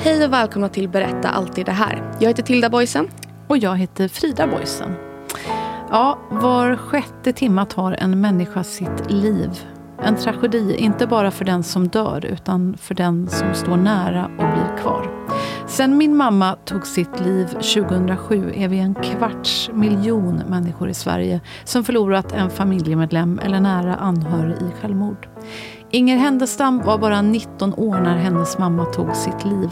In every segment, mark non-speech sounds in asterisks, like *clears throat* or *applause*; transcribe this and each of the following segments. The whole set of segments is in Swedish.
Hej och välkomna till Berätta alltid det här. Jag heter Tilda Boysen. Och jag heter Frida Boysen. Ja, var sjätte timma tar en människa sitt liv. En tragedi, inte bara för den som dör, utan för den som står nära och blir kvar. Sen min mamma tog sitt liv 2007 är vi en kvarts miljon människor i Sverige som förlorat en familjemedlem eller nära anhörig i självmord. Inger Händestam var bara 19 år när hennes mamma tog sitt liv.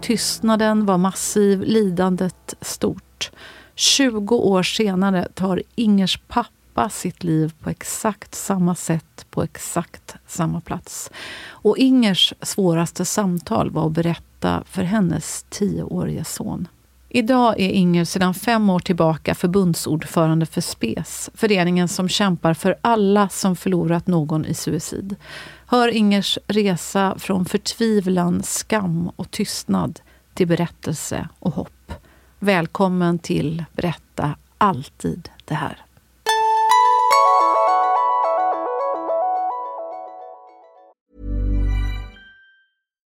Tystnaden var massiv, lidandet stort. 20 år senare tar Ingers pappa sitt liv på exakt samma sätt, på exakt samma plats. Och Ingers svåraste samtal var att berätta för hennes tioårige son. Idag är Inger sedan fem år tillbaka förbundsordförande för SPES, föreningen som kämpar för alla som förlorat någon i suicid. Hör Ingers resa från förtvivlan, skam och tystnad till berättelse och hopp. Välkommen till Berätta alltid det här.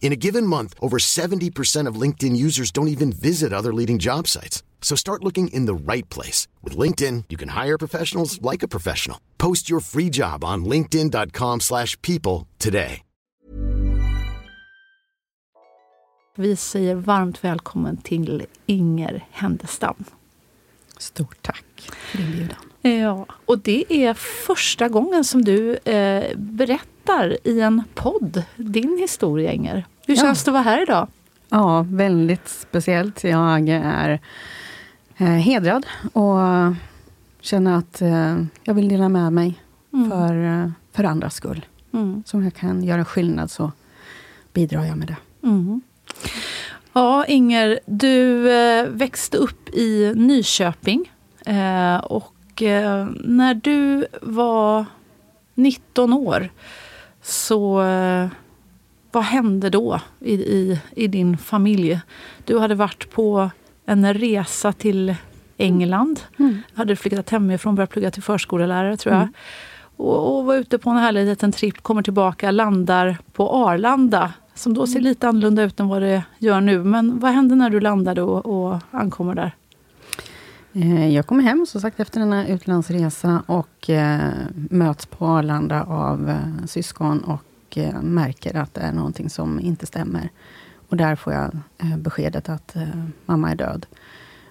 In a given month, over 70% of LinkedIn users don't even visit other leading job sites. So start looking in the right place. With LinkedIn, you can hire professionals like a professional. Post your free job on linkedin.com slash people today. Vi säger varmt välkommen till Inger Händestam. Stort tack för inbjudan. Ja, och det är första gången som du eh, berättar i en podd din historia, Inger. Hur Ja. känns det att vara här idag? Ja, väldigt speciellt. Jag är eh, hedrad och känner att eh, jag vill dela med mig för, eh, för andras skull. Mm. Så om jag kan göra skillnad så bidrar jag med det. Mm. Ja, Inger, du eh, växte upp i Nyköping. Eh, och eh, när du var 19 år, så eh, vad hände då i, i, i din familj? Du hade varit på en resa till England. Mm. Hade flyttat hemifrån, börjat plugga till förskollärare tror jag. Och, och var ute på en härlig liten tripp, kommer tillbaka, landar på Arlanda. Som då ser lite annorlunda ut än vad det gör nu. Men vad hände när du landade och, och ankommer där? Eh, Jag kommer hem, som sagt, efter denna utlandsresa och eh, möts på Arlanda av eh, syskon och eh, märker att det är någonting som inte stämmer. Och där får jag eh, beskedet att eh, mamma är död.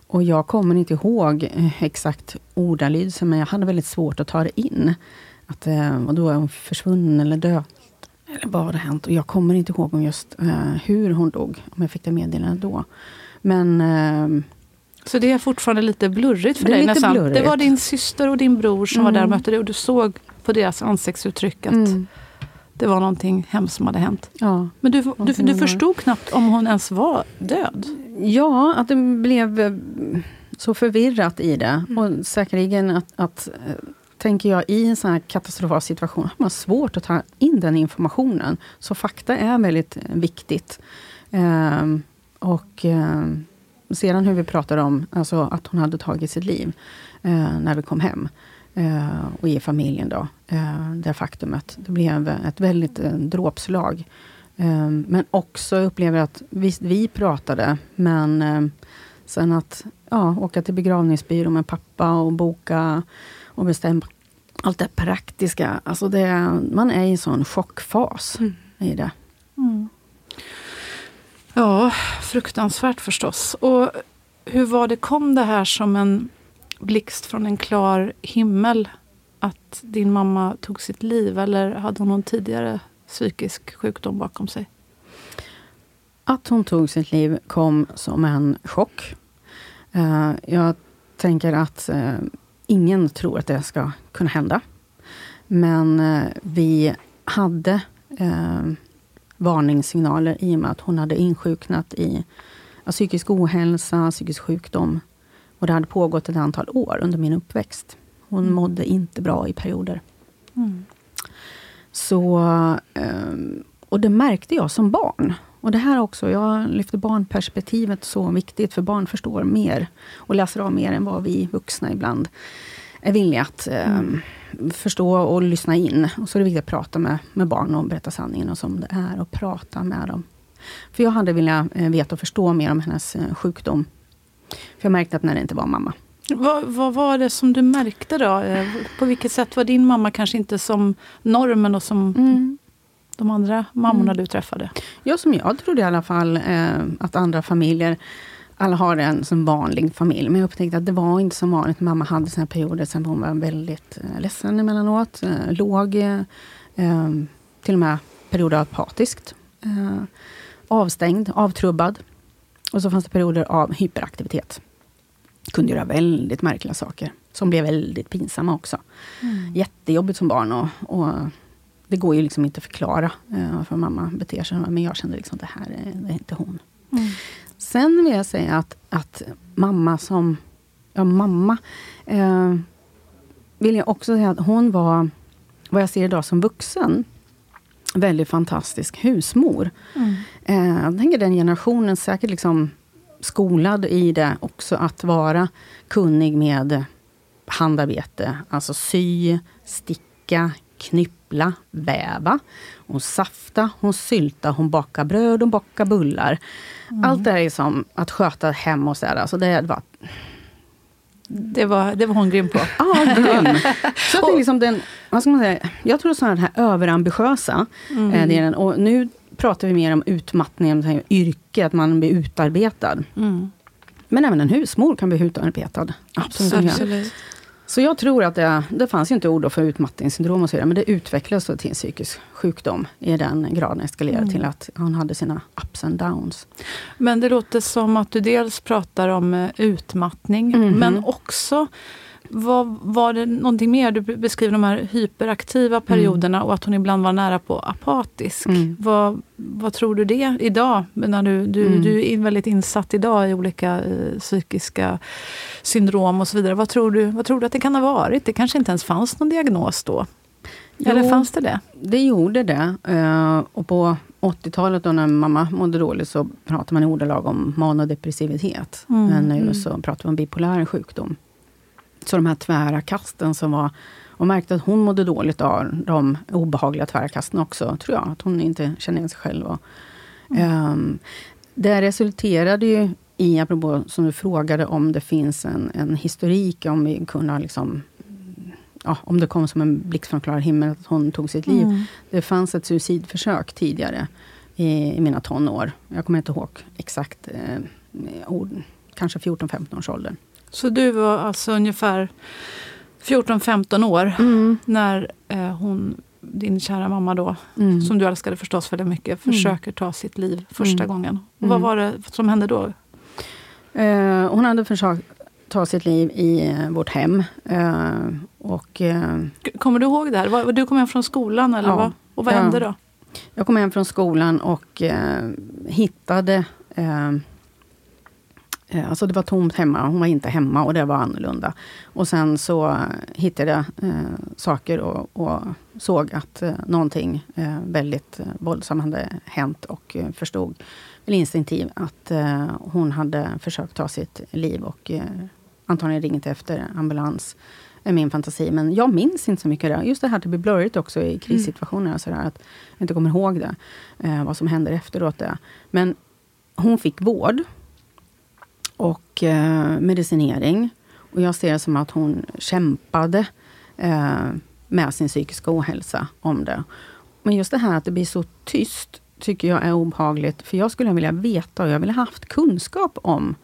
Och jag kommer inte ihåg exakt ordalydelsen, men jag hade väldigt svårt att ta det in. Att, eh, och då är hon försvunnen eller död. Eller vad hade hänt? Och jag kommer inte ihåg om just hur hon dog, om jag fick det meddelandet då. Men Så det är fortfarande lite blurrigt för dig nästan. blurrigt. Det var din syster och din bror som var Mm. där och mötte dig och du såg på deras ansiktsuttryck att mm, det var någonting hemskt som hade hänt. ja. Men du, du, du förstod knappt om hon ens var död. Ja, att det blev eh, så förvirrat i det. Och säkerligen att, att eh, tänker jag, i en sån här katastrofal situation har man svårt att ta in den informationen. Så fakta är väldigt eh, viktigt. Ehm, och ehm, sedan hur vi pratade om alltså att hon hade tagit sitt liv eh, när vi kom hem. Eh, och i familjen då. Eh, det faktumet. Det blev ett väldigt eh, dråpslag. Eh, men också upplever att visst, vi pratade, men eh, sen att ja, åka till begravningsbyrå med pappa och boka och bestämma allt det praktiska. Alltså det, man är i en sån chockfas i det. Mm. Ja, fruktansvärt förstås. Och hur var det, kom det här som en blixt från en klar himmel? Att din mamma tog sitt liv eller hade hon någon tidigare psykisk sjukdom bakom sig? Att hon tog sitt liv kom som en chock. Eh, jag tänker att eh, ingen tror att det ska kunna hända. Men eh, vi hade varningssignaler i och med att hon hade insjuknat i psykisk ohälsa, psykisk sjukdom. Och det hade pågått ett antal år under min uppväxt. Hon mm. mådde inte bra i perioder. Mm. Så, och det märkte jag som barn. Och det här också, jag lyfter barnperspektivet så viktigt, för barn förstår mer och läser av mer än vad vi vuxna ibland är villiga att eh, mm. förstå och lyssna in. Och så är det viktigt att prata med, med barn och berätta sanningen och som det är och prata med dem. För jag hade velat eh, veta och förstå mer om hennes eh, sjukdom. För jag märkte att när det inte var mamma. Vad, vad, var det som du märkte då? Eh, på vilket sätt var din mamma kanske inte som normen och som mm de andra mammorna mm. du träffade? Ja, som jag trodde i alla fall eh, att andra familjer alla har en som vanlig familj. Men jag upptäckte att det var inte så vanligt. Mamma hade sina perioder sen hon var väldigt eh, ledsen emellanåt. Eh, låg, eh, till och med perioder apatiskt. Avstängd, avtrubbad. Och så fanns det perioder av hyperaktivitet. Kunde göra väldigt märkliga saker. Som blev väldigt pinsamma också. Mm. Jättejobbigt som barn. Och, och det går ju liksom inte att förklara eh, varför mamma beter sig Men jag kände liksom, det här är, det är inte hon. Mm. Sen vill jag säga att, att mamma som... Ja, mamma. Eh, vill jag också säga att hon var, vad jag ser idag som vuxen, väldigt fantastisk husmor. Mm. Eh, jag tänker den generationen säkert liksom skolad i det också, att vara kunnig med handarbete. Alltså sy, sticka, knyppla, väva. Hon safta, hon sylta, hon bakar bröd, hon bakar bullar. Mm. Allt det här är som att sköta hem och sådär. Alltså det var det var, det var hon grym på. Ja, grym. *laughs* Så att det är liksom den, vad ska man säga, jag tror sådana här överambitiösa mm. eh, delen. Och nu pratar vi mer om utmattning, om yrke, att man blir utarbetad. Mm. Men även en husmor kan bli utarbetad. Absolut. Absolut. Så jag tror att det, det fanns inte ord för utmattningssyndrom och så vidare, men det utvecklades till en psykisk sjukdom i den graden eskalerade mm. till att han hade sina ups and downs. Men det låter som att du dels pratar om eh, utmattning, mm -hmm. men också vad, var det någonting mer? Du beskriver de här hyperaktiva mm. perioderna mm. och att hon ibland var nära på apatisk. Mm. Vad, vad tror du det idag? När du, du, mm. du är väldigt insatt idag i olika eh, psykiska syndrom och så vidare. Vad tror, du, vad tror du att det kan ha varit? Det kanske inte ens fanns någon diagnos då? Jo, Eller fanns det det? Det gjorde det. Uh, och på 80-talet när mamma mådde dåligt så pratade man i ordalag om manodepressivitet. Mm. Men nu mm. så pratar vi om bipolär sjukdom. Så de här tvära kasten som var... Och märkte att hon mådde dåligt av de obehagliga tvära kasten också, tror jag. Att hon inte kände igen sig själv. Och, mm. um, det resulterade ju i, apropå som du frågade, om det finns en, en historik, om vi kunde liksom ja, om det kom som en blixt från klar himmel att hon tog sitt liv. Mm. Det fanns ett suicidförsök tidigare i, i, mina tonår. Jag kommer inte ihåg exakt eh, ord, kanske 14-15 års ålder. Så du var alltså ungefär 14-15 år mm. när eh, hon, din kära mamma då, mm. som du älskade förstås väldigt mycket, mm. försöker ta sitt liv första mm. gången. Och vad mm. var det som hände då? Eh, hon hade försökt ta sitt liv i eh, vårt hem. Eh, och, Kommer du ihåg det här? Du kom hem från skolan eller ja, vad? Och vad ja. hände då? Jag kom hem från skolan och hittade alltså det var tomt hemma, hon var inte hemma och det var annorlunda. Och sen så hittade jag eh, saker och, och, såg att eh, någonting eh, väldigt eh, våldsamt hade hänt och eh, förstod väl instinktivt att eh, hon hade försökt ta sitt liv och eh, antagligen ringt efter ambulans. är min fantasi. Men jag minns inte så mycket det. Just det här att det blir blurrigt också i krissituationer. Mm. Sådär, att jag inte kommer ihåg det. vad som händer efteråt. Det. Men hon fick vård och eh, medicinering. Och jag ser det som att hon kämpade eh, med sin psykiska ohälsa om det. Men just det här att det blir så tyst, tycker jag är obehagligt. För jag skulle vilja veta och jag vill ha haft kunskap om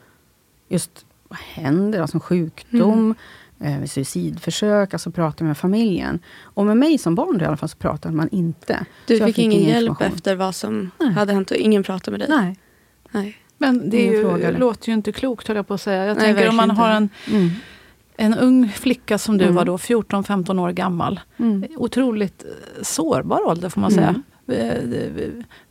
just vad händer, alltså sjukdom, mm. eh, suicidförsök, alltså prata med familjen. Och med mig som barn i alla fall så pratade man inte. Du fick, fick, ingen hjälp efter vad som Nej. hade hänt och ingen pratade med dig? Nej. Nej. Men det ju, fråga, låter ju inte klokt, höll jag på att säga. Jag Nej, tänker om man har en, Mm. en ung flicka som du Mm. var då, 14-15 år gammal. Mm. Otroligt eh, sårbar ålder får man Mm. säga. Vi,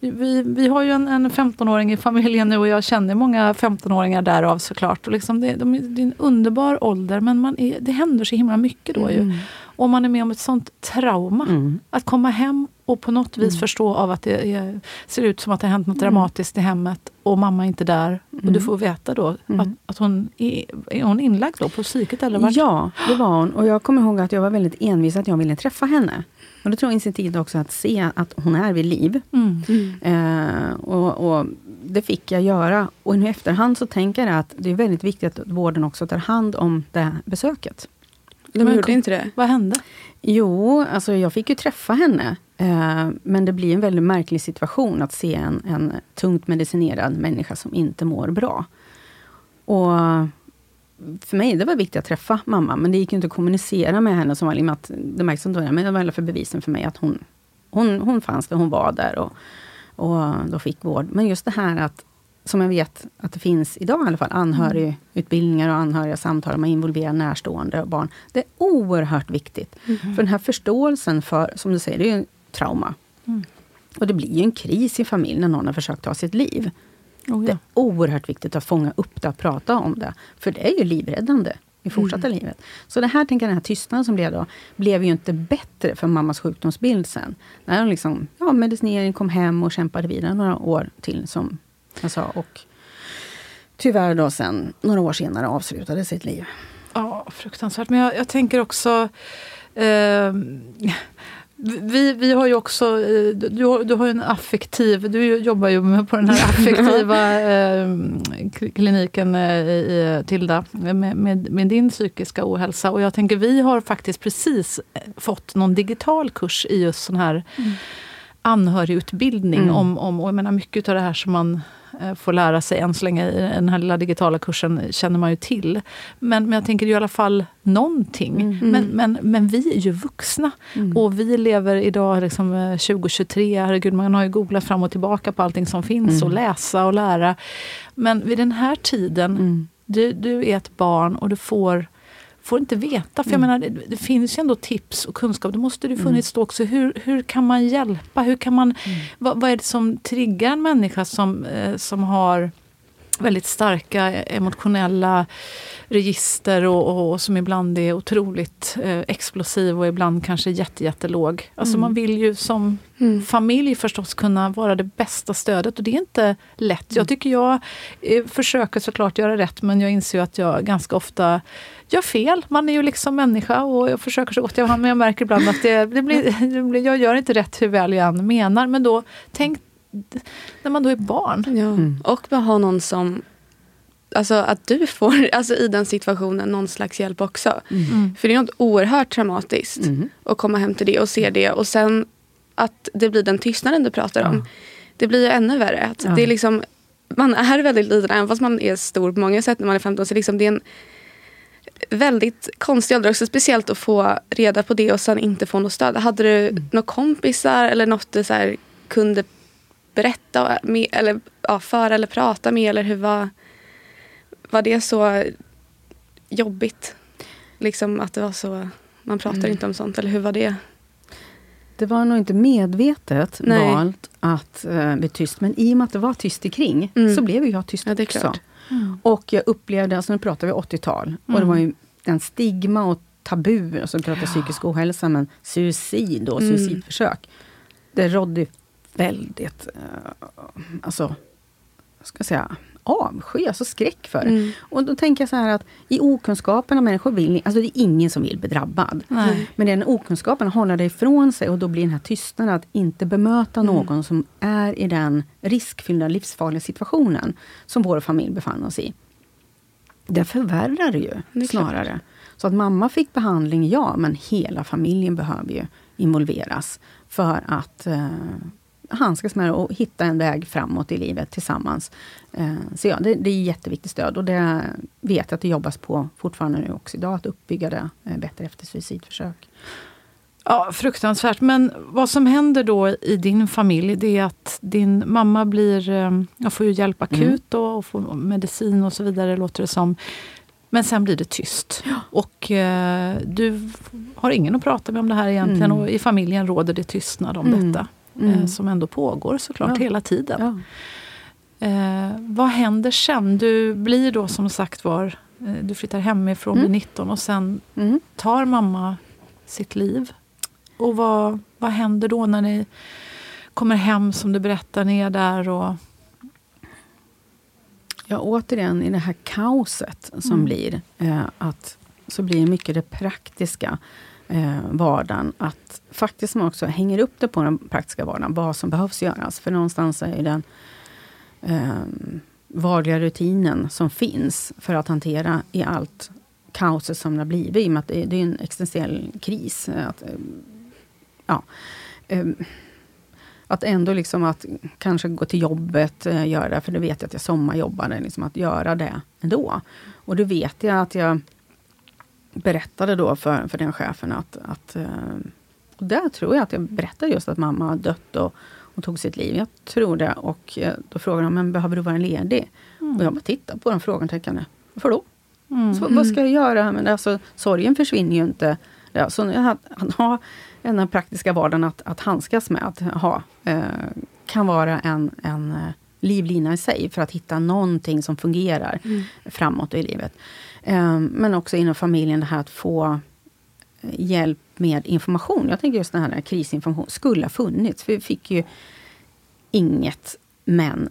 vi, vi, vi har ju en, en 15-åring i familjen nu och jag känner många 15-åringar därav såklart. Och liksom det, de, det är en underbar ålder men man är, det händer så himla mycket då ju. Mm. Och man är med om ett sånt trauma. Mm. Att komma hem och på något vis Mm. förstå av att det är, ser ut som att det har hänt något dramatiskt i hemmet och mamma är inte där. Och du Mm. får veta då Mm. att, att hon är, är hon inlagd då på psyket eller vart? Ja, det var hon. Och jag kommer ihåg att jag var väldigt envis att jag ville träffa henne. Och det tror jag initiativet också att se att hon är vid liv. Mm. Eh, och, och det fick jag göra. Och nu i efterhand så tänker jag att det är väldigt viktigt att vården också tar hand om det besöket. De Men gjorde kom- inte det? Vad hände? Jo, alltså jag fick ju träffa henne. Eh, men det blir en väldigt märklig situation att se en, en tungt medicinerad människa som inte mår bra. Och för mig det var viktigt att träffa mamma, men det gick ju inte att kommunicera med henne. Som var, med att det märks inte, men det var alla fall bevisen för mig att hon, hon, hon fanns där, hon var där och, och då fick vård. Men just det här att, som jag vet att det finns idag i alla fall, anhörigutbildningar och anhöriga samtal, man involverar närstående och barn. Det är oerhört viktigt. För den här förståelsen för, som du säger, det är ju en trauma. Mm. Och det blir ju en kris i familjen när någon har försökt ta sitt liv. Oh, Det ja. är oerhört viktigt att fånga upp det och prata om det. För det är ju livräddande i fortsatta Mm. livet. Så det här, tänker jag, den här tystnaden som blev då, blev ju inte bättre för mammas sjukdomsbild sen. När hon liksom, ja, medicinering kom hem och kämpade vidare några år till, som sa. Och tyvärr då sen, några år senare, avslutade sitt liv. Ja, fruktansvärt. Men jag, jag tänker också... Eh, vi, vi har ju också... eh, Du, du har ju en affektiv... Du jobbar ju med på den här *laughs* affektiva eh, k- kliniken eh, i Tilda med, med, med din psykiska ohälsa. Och jag tänker, vi har faktiskt precis eh, fått någon digital kurs i just sån här anhörigutbildning. Mm. Om, om, och jag menar mycket av det här som man eh, får lära sig än så länge i den här lilla digitala kursen känner man ju till. Men, men jag tänker i alla fall någonting. Mm. Men, men, men vi är ju vuxna. Och vi lever idag liksom eh, 2023. Herregud, man har ju googlat fram och tillbaka på allting som finns och läsa och lära. Men vid den här tiden, Mm. du, du är ett barn och du får får inte veta. För jag menar, det, det finns ju ändå tips och kunskap. Det måste det ju funnits då också. Hur, hur kan man hjälpa? Hur kan man, vad, vad är det som triggar en människa som, eh, som har väldigt starka emotionella register och, och, och som ibland är otroligt eh, explosiv och ibland kanske jätte, jättelåg. Alltså man vill ju som Mm. familj förstås kunna vara det bästa stödet och det är inte lätt. Jag tycker jag eh, försöker såklart göra rätt men jag inser att jag ganska ofta gör fel. Man är ju liksom människa och jag försöker så gott jag kan men jag märker ibland att det, det blir, *laughs* det blir, jag gör inte rätt hur väl jag än menar. Men då, tänk när man då är barn. Ja. Mm. Och bara ha någon som... Alltså att du får *laughs* alltså, i den situationen någon slags hjälp också. Mm. För det är något oerhört traumatiskt Mm. att komma hem till det och se det. Och sen att det blir den tystnaden du pratar om. Ja. Det blir ju ännu värre. Att Ja. det är liksom, man är väldigt liten, även fast man är stor på många sätt när man är 15. Så liksom det är en väldigt konstig ålder också. Speciellt att få reda på det och sen inte få något stöd. Hade du Mm. några kompisar eller något du så här, kunde berätta med, eller, ja, för eller prata med? Eller hur var, var det så jobbigt? Liksom att det var så, man pratar Mm. inte om sånt. Eller hur var det? Det var nog inte medvetet Nej. valt att uh, bli tyst, men i och med att det var tyst i kring Mm. så blev jag tyst Ja, också. klart. Och jag upplevde, alltså nu pratar vi 80-tal, och det Mm. var ju en stigma och tabu, alltså vi pratar psykisk ohälsa, men suicid och Mm. suicidförsök. Det rådde väldigt, uh, alltså, ska jag säga, avsky, alltså skräck för. Mm. Och då tänker jag så här att i okunskapen av människor vill, alltså det är ingen som vill bli drabbad. Nej. Men den okunskapen håller det ifrån sig och då blir den här tystnaden att inte bemöta Mm. någon som är i den riskfyllda, livsfarliga situationen som vår familj befann oss i. Det förvärrar det ju Det snarare. Så att mamma fick behandling, ja, men hela familjen behöver ju involveras för att eh, handskas med det och hitta en väg framåt i livet tillsammans. Eh, så ja, det, det är jätteviktigt stöd och det vet jag att det jobbas på fortfarande nu också idag, att uppbygga det eh, bättre efter suicidförsök. Ja, fruktansvärt. Men vad som händer då i din familj, det är att din mamma blir, eh, jag får ju hjälp akut mm. då, och får medicin och så vidare, låter det som. Men sen blir det tyst. Ja. Och eh, du har ingen att prata med om det här egentligen. Mm. Och i familjen råder det tystnad om mm. detta. Eh, mm. som ändå pågår såklart ja. hela tiden. Ja. Eh, vad händer sen? Du blir då som sagt var, eh, du flyttar hemifrån, mm. blir 19 och sen mm. tar mamma sitt liv. Och vad, vad händer då när ni kommer hem som du berättar, ni är där och... Ja, återigen i det här kaoset som mm. blir, eh, att så blir mycket det praktiska eh, vardagen. Att faktiskt man också hänger upp det på den praktiska vardagen, vad som behövs göras. För någonstans är den eh, vardagliga rutinen som finns för att hantera i allt kaoset som det har blivit. I och med att det, det är en existentiell kris. Eh, att, eh, ja, eh, att ändå liksom att kanske gå till jobbet, eh, göra det, för det vet jag att jag sommarjobbade, liksom att göra det ändå. Och då vet jag att jag berättade då för, för den chefen att, att eh, och där tror jag att jag berättade just att mamma har dött och, och tog sitt liv. Jag tror det. Och eh, då frågade de, men behöver du vara ledig? Mm. Och jag bara tittade på den frågan varför då? Mm. Så, vad ska jag göra? Men alltså, sorgen försvinner ju inte. Ja, så att, att ha den praktiska vardagen att, att handskas med, att ha, eh, kan vara en, en eh, livlina i sig för att hitta någonting som fungerar mm. framåt i livet. Eh, men också inom familjen det här att få eh, hjälp med information. Jag tänker just den här krisinformation skulle ha funnits. För vi fick ju inget. Men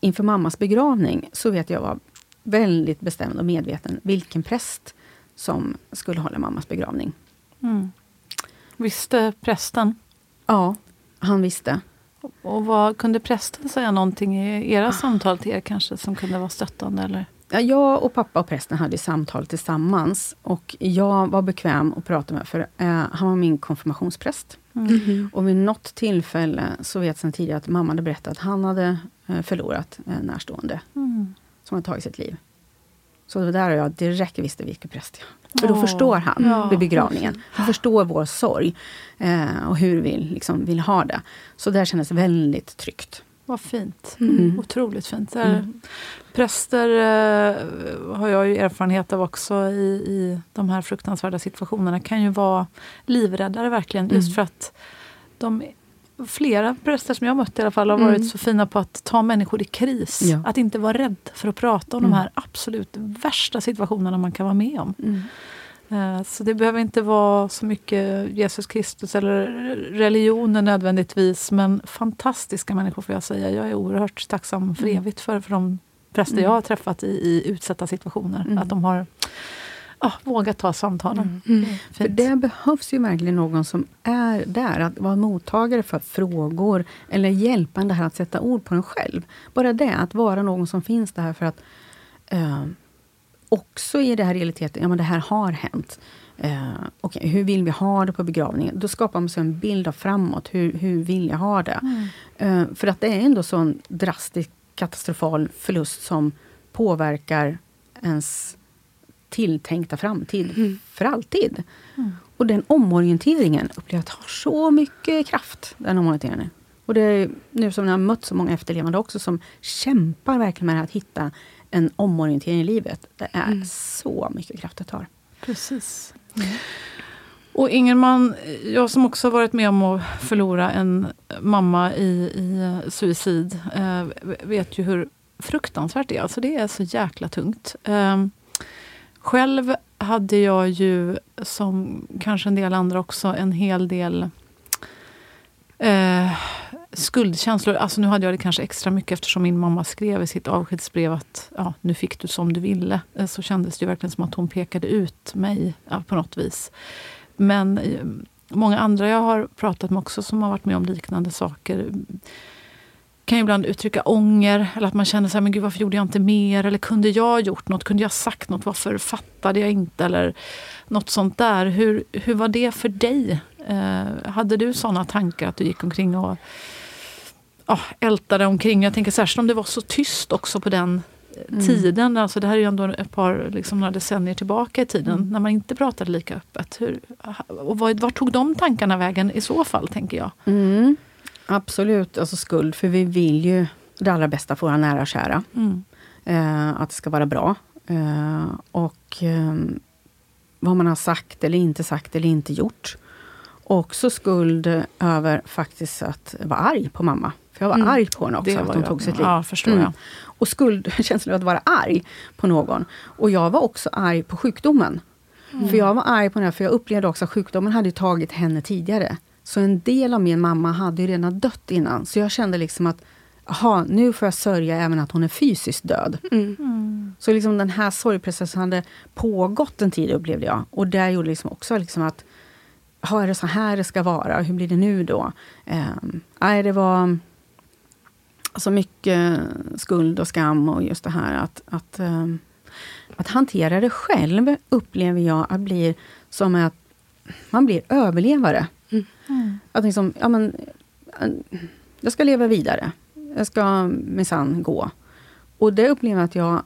inför mammas begravning så vet jag var väldigt bestämd och medveten vilken präst som skulle hålla mammas begravning. Mm. Visste prästen? Ja, han visste. Och vad Kunde prästen säga någonting i era ah. samtal till er kanske som kunde vara stöttande? Eller? Ja, jag och pappa och prästen hade samtal tillsammans. Och jag var bekväm att prata med, för eh, han var min konfirmationspräst. Mm. Mm. Och vid något tillfälle, så vet jag sedan tidigare, att mamma hade berättat att han hade eh, förlorat en närstående. Mm. Som hade tagit sitt liv. Så det var där jag direkt visste vilken präst jag För då oh, förstår han ja, vid begravningen. Han förstår vår sorg. Eh, och hur vi liksom vill ha det. Så det kändes väldigt tryggt. Vad fint. Mm. Otroligt fint. Mm. Präster eh, har jag ju erfarenhet av också i, i de här fruktansvärda situationerna. Kan ju vara livräddare verkligen. Just mm. för att de flera präster som jag mött i alla fall har varit mm. så fina på att ta människor i kris. Ja. Att inte vara rädd för att prata om mm. de här absolut värsta situationerna man kan vara med om. Mm. Eh, så det behöver inte vara så mycket Jesus Kristus eller religionen nödvändigtvis. Men fantastiska människor får jag säga. Jag är oerhört tacksam för mm. evigt för, för de präster mm. jag har träffat i, i utsatta situationer. Mm. Att de har ah, våga ta samtalen. Mm. Mm. För det behövs ju verkligen någon som är där, att vara mottagare för frågor, eller hjälpande här att sätta ord på en själv. Bara det, att vara någon som finns där för att eh, också i det här realiteten, ja men det här har hänt. Eh, okay, hur vill vi ha det på begravningen? Då skapar man sig en bild av framåt. Hur, hur vill jag ha det? Mm. Eh, för att det är ändå så en drastisk, katastrofal förlust som påverkar ens tilltänkta framtid mm. för alltid. Mm. Och den omorienteringen upplever jag har så mycket kraft. Den omorienteringen. Och det är nu som jag har mött så många efterlevande också som kämpar verkligen med att hitta en omorientering i livet. Det är mm. så mycket kraft det tar. Precis. Mm. Och Ingelman, jag som också varit med om att förlora en mamma i, i suicid, eh, vet ju hur fruktansvärt det är. Alltså det är så jäkla tungt. Eh, själv hade jag ju, som kanske en del andra också, en hel del eh, skuldkänslor. Alltså nu hade jag det kanske extra mycket eftersom min mamma skrev i sitt avskedsbrev att ja, nu fick du som du ville. Eh, så kändes det verkligen som att hon pekade ut mig ja, på något vis. Men eh, många andra jag har pratat med också som har varit med om liknande saker mm, kan ibland uttrycka ånger eller att man känner så här, men gud varför gjorde jag inte mer? Eller kunde jag gjort något? Kunde jag sagt något? Varför fattade jag inte? Eller något sånt där. Hur, hur var det för dig? Eh, hade du såna tankar att du gick omkring och oh, ältade omkring? Jag tänker särskilt om det var så tyst också på den tiden, alltså det här är ju ändå ett par liksom, några decennier tillbaka i tiden, när man inte pratade lika öppet. Hur, och var, var tog de tankarna vägen i så fall, tänker jag? Mm, absolut, alltså skuld, för vi vill ju det allra bästa för våra nära och kära. Mm. Eh, att det ska vara bra. Eh, och eh, vad man har sagt eller inte sagt eller inte gjort. Också skuld över faktiskt att vara arg på mamma. För jag var Mm. arg på henne också, att hon tog sitt liv. Ja, förstår Mm. jag. Och skuldkänslan *laughs* av att vara arg på någon. Och jag var också arg på sjukdomen. Mm. För jag var arg på den här, för jag upplevde också att sjukdomen hade tagit henne tidigare. Så en del av min mamma hade ju redan dött innan. Så jag kände liksom att, jaha, nu får jag sörja även att hon är fysiskt död. Mm. Så liksom den här sorgprocessen hade pågått en tid upplevde jag. Och det gjorde liksom också liksom att, jaha, är det så här det ska vara? Hur blir det nu då? Nej, det var så mycket skuld och skam och just det här att, att, ehm, att hantera det själv upplever jag att blir som att man blir överlevare. Mm. Att liksom, ja men, eh, jag ska leva vidare. Jag ska minsann gå. Och det upplever jag att jag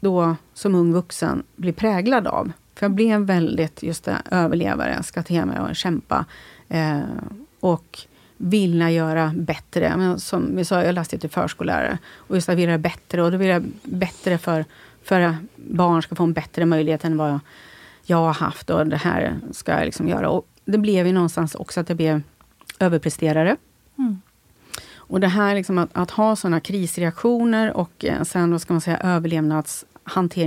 då som ung vuxen blir präglad av. För jag blev väldigt just det, överlevare, jag ska till mig och kämpa. Eh, och vilja göra bättre. Men som vi sa, jag läste till förskollärare. Och just att vilja göra bättre. Och då vill jag bättre för, för att barn ska få en bättre möjlighet än vad jag har haft. Och det här ska jag liksom göra. Och det blev ju någonstans också att jag blev överpresterare. Mm. Och det här liksom att, att ha sådana krisreaktioner och eh, sen vad ska man säga, överlevnadshantering.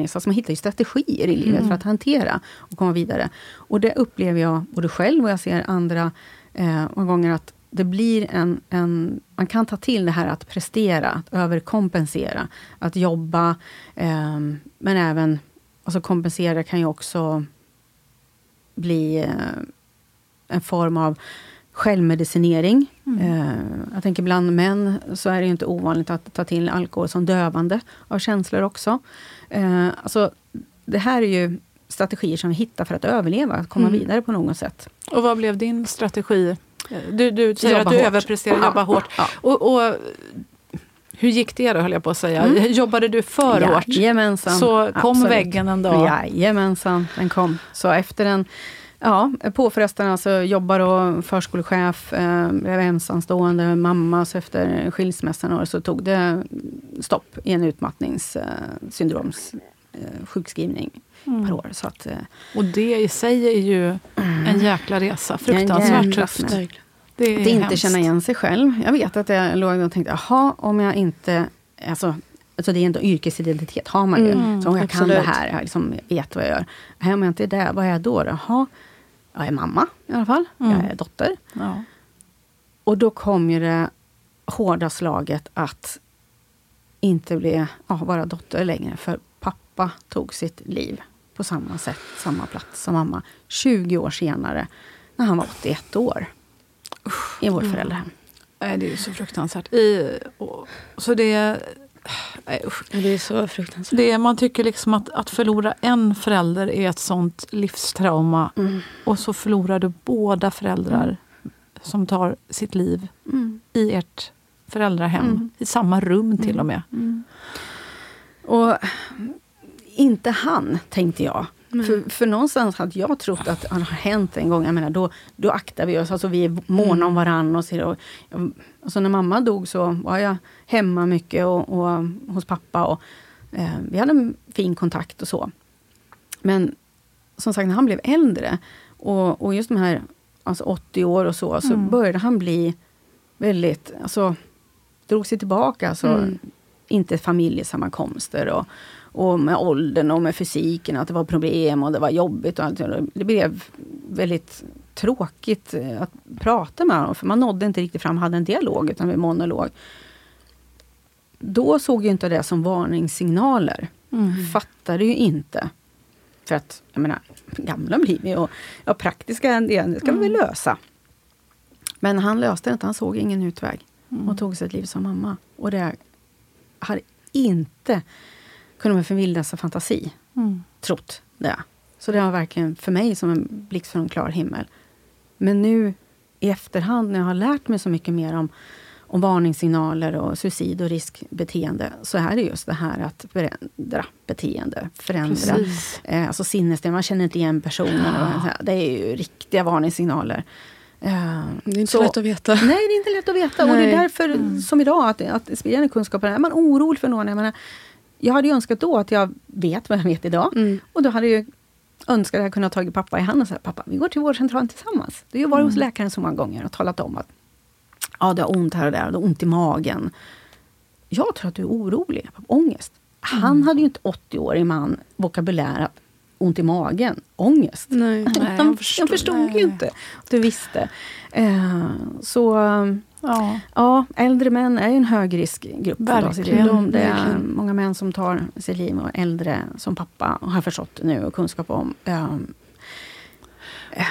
Så att man hittar ju strategier i livet Mm. för att hantera och komma vidare. Och det upplever jag både själv och jag ser andra eh, många gånger att det blir en, en... Man kan ta till det här att prestera, att överkompensera, att jobba. Eh, men även... Alltså kompensera kan ju också bli eh, en form av självmedicinering. Eh, jag tänker bland män så är det ju inte ovanligt att ta till alkohol som dövande av känslor också. Eh, alltså, det här är ju strategier som vi hittar för att överleva, att komma Mm. vidare på något sätt. Och vad blev din strategi? Du, du säger Jobba att du hårt. överpresterar, Ja. jobbar hårt. Ja. Och, och, hur gick det då, höll jag på att säga? Mm. Jobbade du för hårt? Jajamensan. Så kom Absolut. väggen en dag? Jajamensan, den kom. Så efter en Ja, påfrestande. Alltså jobbar då förskolechef, eh, blev ensamstående mamma. Så efter skilsmässan så tog det stopp i en utmattningssyndroms eh, sjukskrivning Mm. per år. Så att, eh, Och det i sig är ju en jäkla resa. Fruktansvärt tufft. Det är att inte hemskt. känna igen sig själv. Jag vet att jag låg och tänkte, jaha, om jag inte... Alltså, alltså det är ändå yrkesidentitet, har man ju. Mm, så om jag kan det absolut. här, jag liksom vet vad jag gör. Om jag inte är det, vad är jag då? Jaha, jag är mamma i alla fall. Mm. Jag är dotter. Ja. Och då kom ju det hårda slaget att inte bli, ja, vara dotter längre. För pappa tog sitt liv på samma sätt, samma plats som mamma. 20 år senare, när han var 81 år. I vårt föräldrahem. Nej, det är ju så fruktansvärt. I, och, så det, usch. Det är så fruktansvärt. det, man tycker liksom att, att förlora en förälder är ett sånt livstrauma. Mm. Och så förlorar du båda föräldrar som tar sitt liv Mm. i ert föräldrahem. Mm. I samma rum till och med. Och inte han, tänkte jag. Nej. För, för någonstans hade jag trott att det har hänt en gång. Jag menar, då, då aktar vi oss, alltså vi är måna om varann. Och, så, och, alltså när mamma dog så var jag hemma mycket och, och hos pappa. Och, eh, vi hade en fin kontakt och så. Men som sagt, när han blev äldre och, och just de här alltså 80 år och så, så Mm. började han bli väldigt, alltså drog sig tillbaka. Alltså, Mm. Inte familjesammankomster och, och med åldern och med fysiken, att det var problem och det var jobbigt. Och allt. Det blev väldigt tråkigt eh, att prata med honom, för man nådde inte riktigt fram, hade en dialog, utan en monolog. Då såg jag inte det som varningssignaler. Mm. Fattade ju inte. För att, jag menar, gamla blir vi och ja, praktiska det ska vi väl lösa. Men han löste det inte, han såg ingen utväg. Och tog sitt liv som mamma. Och det hade inte kunnat med för vildaste fantasi Mm. trott det. Så det var verkligen för mig som en blixt från en klar himmel. Men nu i efterhand, när jag har lärt mig så mycket mer om, om varningssignaler och suicid och riskbeteende, så är det just det här att förändra beteende. Förändra eh, alltså sinnesstämning. Man känner inte igen personen. Och, det är ju riktiga varningssignaler. Eh, det är inte så lätt att veta. Nej, det är inte lätt att veta. Nej. Och det är därför mm. som idag, att, att sprida kunskap. Är man orolig för någon, jag menar, jag hade önskat då att jag vet vad jag vet idag. Mm. Och då hade jag önskat att jag kunde ha tagit pappa i handen och sagt, pappa, vi går till vårdcentralen tillsammans. Du har ju varit mm. hos läkaren så många gånger och talat om att ja, det har ont här och där, det har ont i magen. Jag tror att du är orolig, ångest. Han mm. hade ju inte 80-årig man vokabulär att ont i magen, ångest. Nej, nej, *laughs* jag förstod, jag förstod ju inte. Du visste. Eh, så ja. ja, äldre män är en högriskgrupp. Verkligen. De, det är många män som tar sitt liv och äldre som pappa har förstått nu och kunskap om. Eh, eh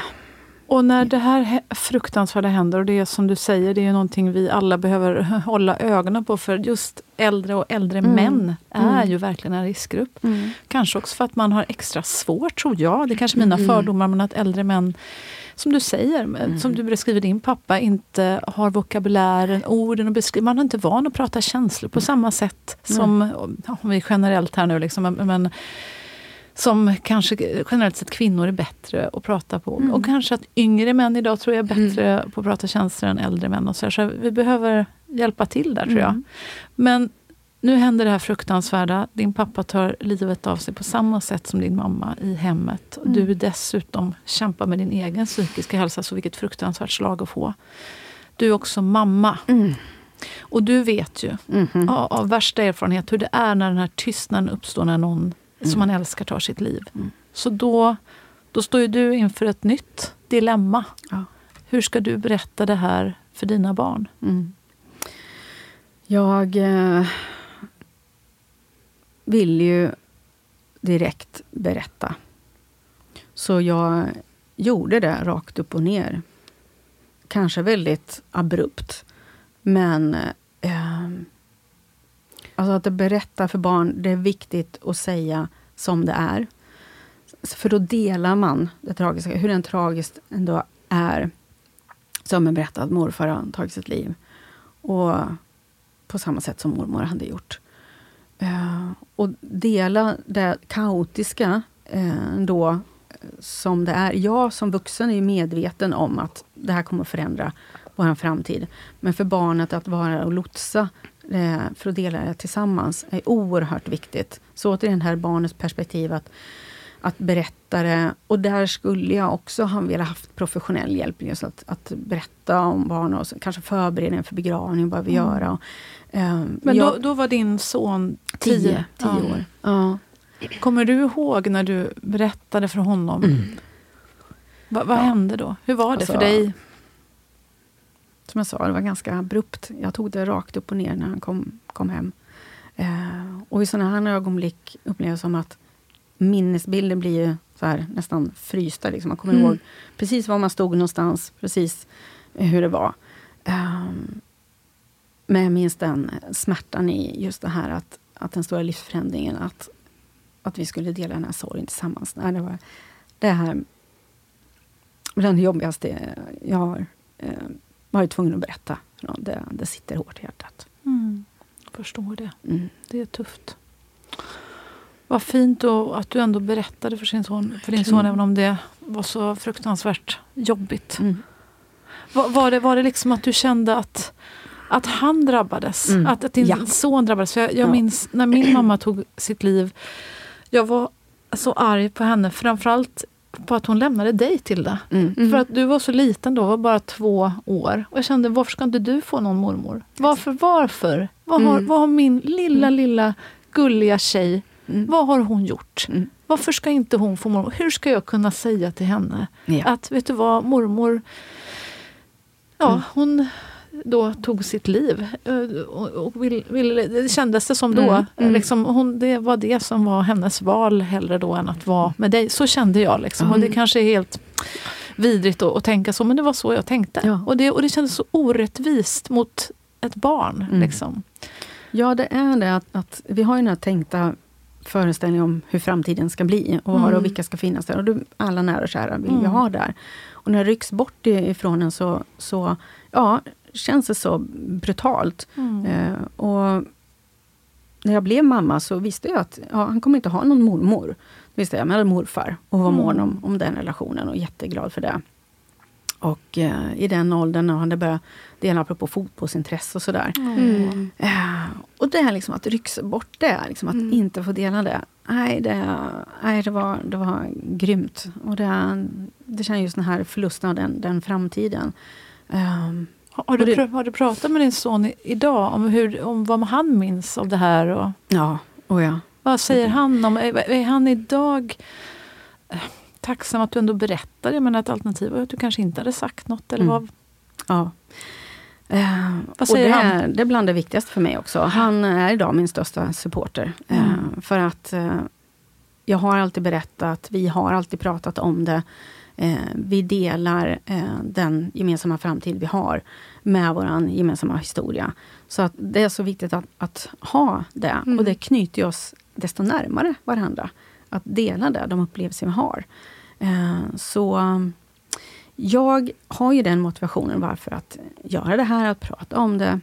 och när det här fruktansvärda händer, och det är som du säger, det är någonting vi alla behöver *laughs* hålla ögonen på, för just äldre och äldre mm. män är mm. ju verkligen en riskgrupp. Mm. Kanske också för att man har extra svårt, tror jag. Det är kanske mina mm. fördomar, men att äldre män som du säger, mm. som du beskriver din pappa, inte har vokabulären, orden och beskriver. Man är inte van att prata känslor på samma sätt som, om vi generellt här nu, liksom, men som kanske generellt sett kvinnor är bättre att prata på. Mm. Och kanske att yngre män idag tror jag är bättre mm. på att prata känslor än äldre män. Och så, så vi behöver hjälpa till där tror jag. Mm. Men nu händer det här fruktansvärda. Din pappa tar livet av sig på samma sätt som din mamma i hemmet. Mm. Du dessutom kämpar med din egen psykiska hälsa, så vilket fruktansvärt slag att få. Du är också mamma. Mm. Och du vet ju mm. av värsta erfarenhet hur det är när den här tystnaden uppstår när någon som man älskar tar sitt liv. Mm. Så då, då står ju du inför ett nytt dilemma. Ja. Hur ska du berätta det här för dina barn? Mm. Jag eh, vill ju direkt berätta. Så jag gjorde det rakt upp och ner. Kanske väldigt abrupt. Men eh, Alltså att berätta för barn, det är viktigt att säga som det är. För då delar man det tragiska, hur den tragiskt ändå är. Som en berättad morfar har tagit sitt liv. Och på samma sätt som mormor hade gjort. Eh, och dela det kaotiska eh, då som det är. Jag som vuxen är medveten om att det här kommer att förändra vår framtid. Men för barnet att vara och lotsa Eh, för att dela det tillsammans är oerhört viktigt. Så återigen här barnets perspektiv att, att berätta det. Och där skulle jag också ha velat haft professionell hjälp. Just att, att berätta om barn och kanske förbereda för begravning, vad vi mm. göra. Um, Men jag, då, då, var din son tio, tio, tio år. Ja. Kommer du ihåg när du berättade för honom? Mm. Va, vad ja. hände då? Hur var det alltså, för dig? som jag sa, det var ganska abrupt. Jag tog det rakt upp och ner när han kom, kom hem. Eh, och i sådana här ögonblick upplever jag som att minnesbilden blir ju så här, nästan frysta. Liksom. Man kommer mm. ihåg precis var man stod någonstans, precis hur det var. Eh, men jag minns den smärtan i just det här att, att den stora livsförändringen, att, att vi skulle dela den här sorgen tillsammans. Nej, det var det här bland det jobbigaste jag har eh, var ju tvungen att berätta. Det, det sitter hårt i hjärtat. Mm. Jag förstår det. Mm. Det är tufft. Vad fint då att du ändå berättade för, sin son, för din son, mm. även om det var så fruktansvärt jobbigt. Mm. Var, var, det, var det liksom att du kände att, att han drabbades? Mm. Att, att din ja. son drabbades? För jag, jag ja. minns när min mamma tog sitt liv. Jag var så arg på henne, framförallt på att hon lämnade dig till det. Mm. För att du var så liten då, var bara två år. Och jag kände, varför ska inte du få någon mormor? Varför, varför? Vad har, mm. vad har min lilla, mm. lilla gulliga tjej, mm. vad har hon gjort? Mm. Varför ska inte hon få mormor? Hur ska jag kunna säga till henne ja. att, vet du vad, mormor, ja, mm. hon då tog sitt liv. Eh, och, och vill, vill, det kändes det som då. Mm, mm. Liksom, hon, det var det som var hennes val hellre då än att vara med dig. Så kände jag. Liksom. Mm. Och det kanske är helt vidrigt att, att, tänka så, men det var så jag tänkte. Ja. Och, det, och det kändes så orättvist mot ett barn. Mm. Liksom. Ja, det är det. Att, att, vi har ju den här tänkta föreställningen om hur framtiden ska bli och var och mm. vilka ska finnas där. Och du, alla nära och kära vill vi mm. ha där. Och när det rycks bort ifrån en så, så ja, känns det så brutalt. Mm. Eh, och när jag blev mamma så visste jag att ja, han kommer inte ha någon mormor. Det visste jag, men jag hade morfar och var mån om, om den relationen och jätteglad för det. Och eh, i den åldern när han hade börjat dela apropå fotbollsintresse och sådär. Mm. Eh, och det är liksom att rycks bort det, liksom att Mm. inte få dela det. Nej, det, nej, det, var, det var grymt. Och det, det känns just den här förlusten av den, den framtiden. Ehm, Har, du, det- har du pratat med din son idag om, hur, om vad han minns av det här? Och ja, och ja. vad säger han om... Är, är han idag tacksam att du ändå berättar? Jag menar ett alternativ var att du kanske inte hade sagt något. Eller Mm. vad, Ja. Eh, Vad säger det, han? Är, det är bland det viktigaste för mig också. Han är idag min största supporter. Eh, Mm. för att eh, jag har alltid berättat, vi har alltid pratat om det. Vi delar den gemensamma framtid vi har med vår gemensamma historia. Så att det är så viktigt att, att ha det. Mm. Och det knyter oss desto närmare varandra. Att dela det, de upplevelser vi har. Eh, så jag har ju den motivationen varför att göra det här, att prata om det.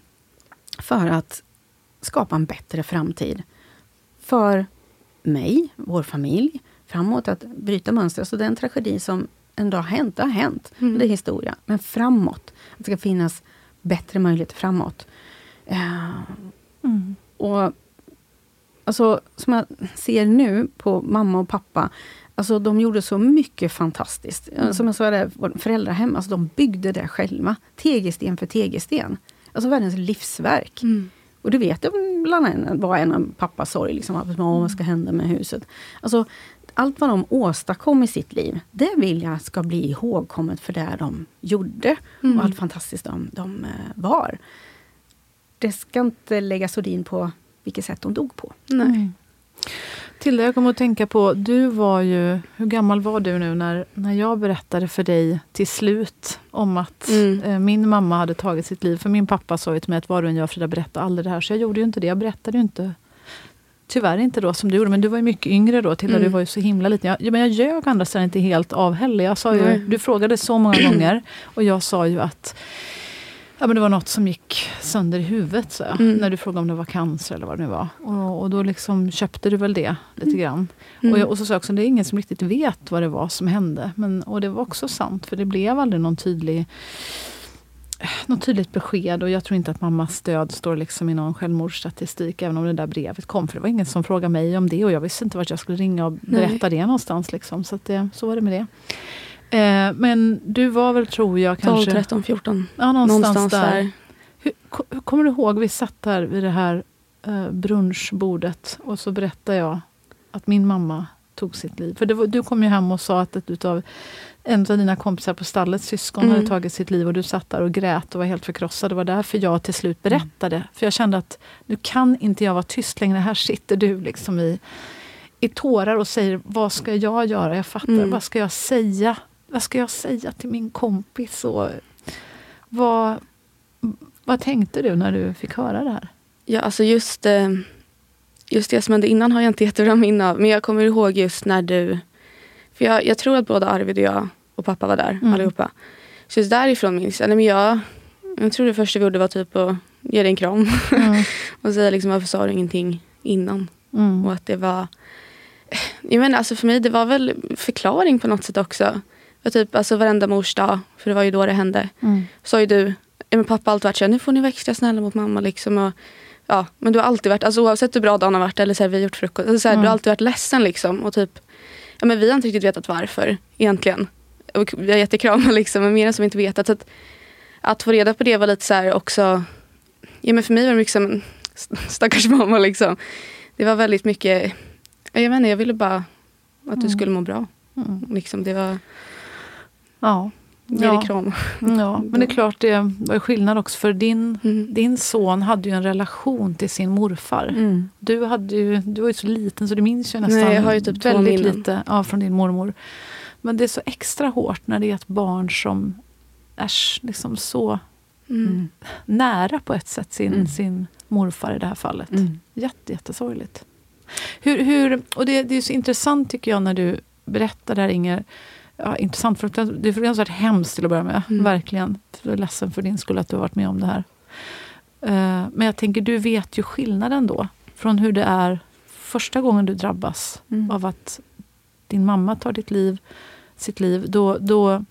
För att skapa en bättre framtid. För mig, vår familj, framåt. Att bryta mönster. Så den tragedi som en dag har hänt, det har hänt. Mm. Det är historia. Men framåt. Att det ska finnas bättre möjligheter framåt. Eh, mm. och alltså, som jag ser nu på mamma och pappa. Alltså, de gjorde så mycket fantastiskt. Mm. Som jag sa, det, föräldrahem, alltså, de byggde det själva. Tegelsten för tegelsten. Alltså världens livsverk. Mm. Och det vet jag bland annat var en av pappas sorg. Liksom, att, "Åh, vad ska hända med huset? Alltså, allt vad de åstadkom i sitt liv, det vill jag ska bli ihågkommet för det de gjorde. Mm. Och allt fantastiskt de, de eh, var. Det ska inte läggas sordin på vilket sätt de dog på. Nej. Mm. Tilde, jag kommer att tänka på, du var ju, hur gammal var du nu när, när jag berättade för dig till slut om att Mm. eh, min mamma hade tagit sitt liv? För min pappa sa ju till mig att var du än gör Frida, berätta aldrig det här. Så jag gjorde ju inte det. Jag berättade ju inte, tyvärr inte då som du gjorde. Men du var ju mycket yngre då, Tilda. Mm. Du var ju så himla liten. Jag, ja, men jag ljög andra sidan inte helt av heller. Jag sa ju, Nej. du frågade så många *clears throat* gånger och jag sa ju att Ja, men det var något som gick sönder i huvudet, så Mm. när du frågade om det var cancer eller vad det nu var. Och, och då liksom köpte du väl det lite grann. Mm. Och, jag, och så sa jag också, det är ingen som riktigt vet vad det var som hände. Men, och det var också sant, för det blev aldrig någon tydlig något tydligt besked och jag tror inte att mammas död står liksom i någon självmordsstatistik även om det där brevet kom. För det var ingen som frågade mig om det och jag visste inte vart jag skulle ringa och berätta det någonstans. Liksom. Så, det, så var det med det. Eh, men du var väl, tror jag, 12, kanske... 13, 14. Ja, någonstans, Någonstans där. där. Hur, hur kommer du ihåg, vi satt där vid det här eh, brunchbordet och så berättade jag att min mamma tog sitt liv. För var, du kom ju hem och sa att ett utav en av dina kompisar på stallet, syskon, Mm. hade tagit sitt liv och du satt där och grät och var helt förkrossad. Det var därför jag till slut berättade. För jag kände att nu kan inte jag vara tyst längre. Här sitter du liksom i, i tårar och säger, vad ska jag göra? Jag fattar, Mm. vad ska jag säga? Vad ska jag säga till min kompis? Och vad, vad tänkte du när du fick höra det här? Ja, alltså just, eh, just det som hände innan har jag inte jättebra minne av. Men jag kommer ihåg just när du... För jag, jag tror att både Arvid och jag och pappa var där Mm. allihopa. Så just därifrån minns jag. Nej, men jag, jag tror det första vi gjorde var typ att ge dig en kram. Mm. *laughs* och säga liksom varför sa du ingenting innan? Mm. Och att det var... Jag menar, alltså för mig det var väl förklaring på något sätt också. För typ alltså varenda mors dag, för det var ju då det hände. Mm. Sa ju du, men pappa har alltid varit så här, nu får ni vara extra snälla mot mamma. Liksom, och, ja, men du har alltid varit, alltså, oavsett hur bra dagen har varit eller så här, vi har gjort frukost. Alltså, så här, Mm. Du har alltid varit ledsen liksom. Och typ, ja, men vi har inte riktigt vetat varför egentligen. Och vi har jättekramar liksom, men mer än som inte vetat. Att, att få reda på det var lite så här också, ja, men för mig var det mycket som *laughs* stackars mamma liksom. Det var väldigt mycket, ja, jag vet inte, jag ville bara att du Mm. skulle må bra. Mm. Liksom, det var, Ja. ge Ja. dig kram. ja, *laughs* men det är klart det var skillnad också för din, Mm. din son hade ju en relation till sin morfar. Mm. Du, hade ju, du var ju så liten så du minns ju nästan Nej, jag har ju typ väldigt lite ja, från din mormor. Men det är så extra hårt när det är ett barn som är liksom så Mm. Mm. nära på ett sätt sin, Mm. sin morfar i det här fallet. Mm. Jätte, jättesorgligt. Hur, hur, och det, det är så intressant tycker jag när du berättar det här Inger. Ja, intressant. För det är fruktansvärt hemskt till att börja med. Mm. Verkligen. Jag är ledsen för din skull att du har varit med om det här. Uh, men jag tänker, du vet ju skillnaden då. Från hur det är första gången du drabbas mm. av att din mamma tar ditt liv, sitt liv. Då, då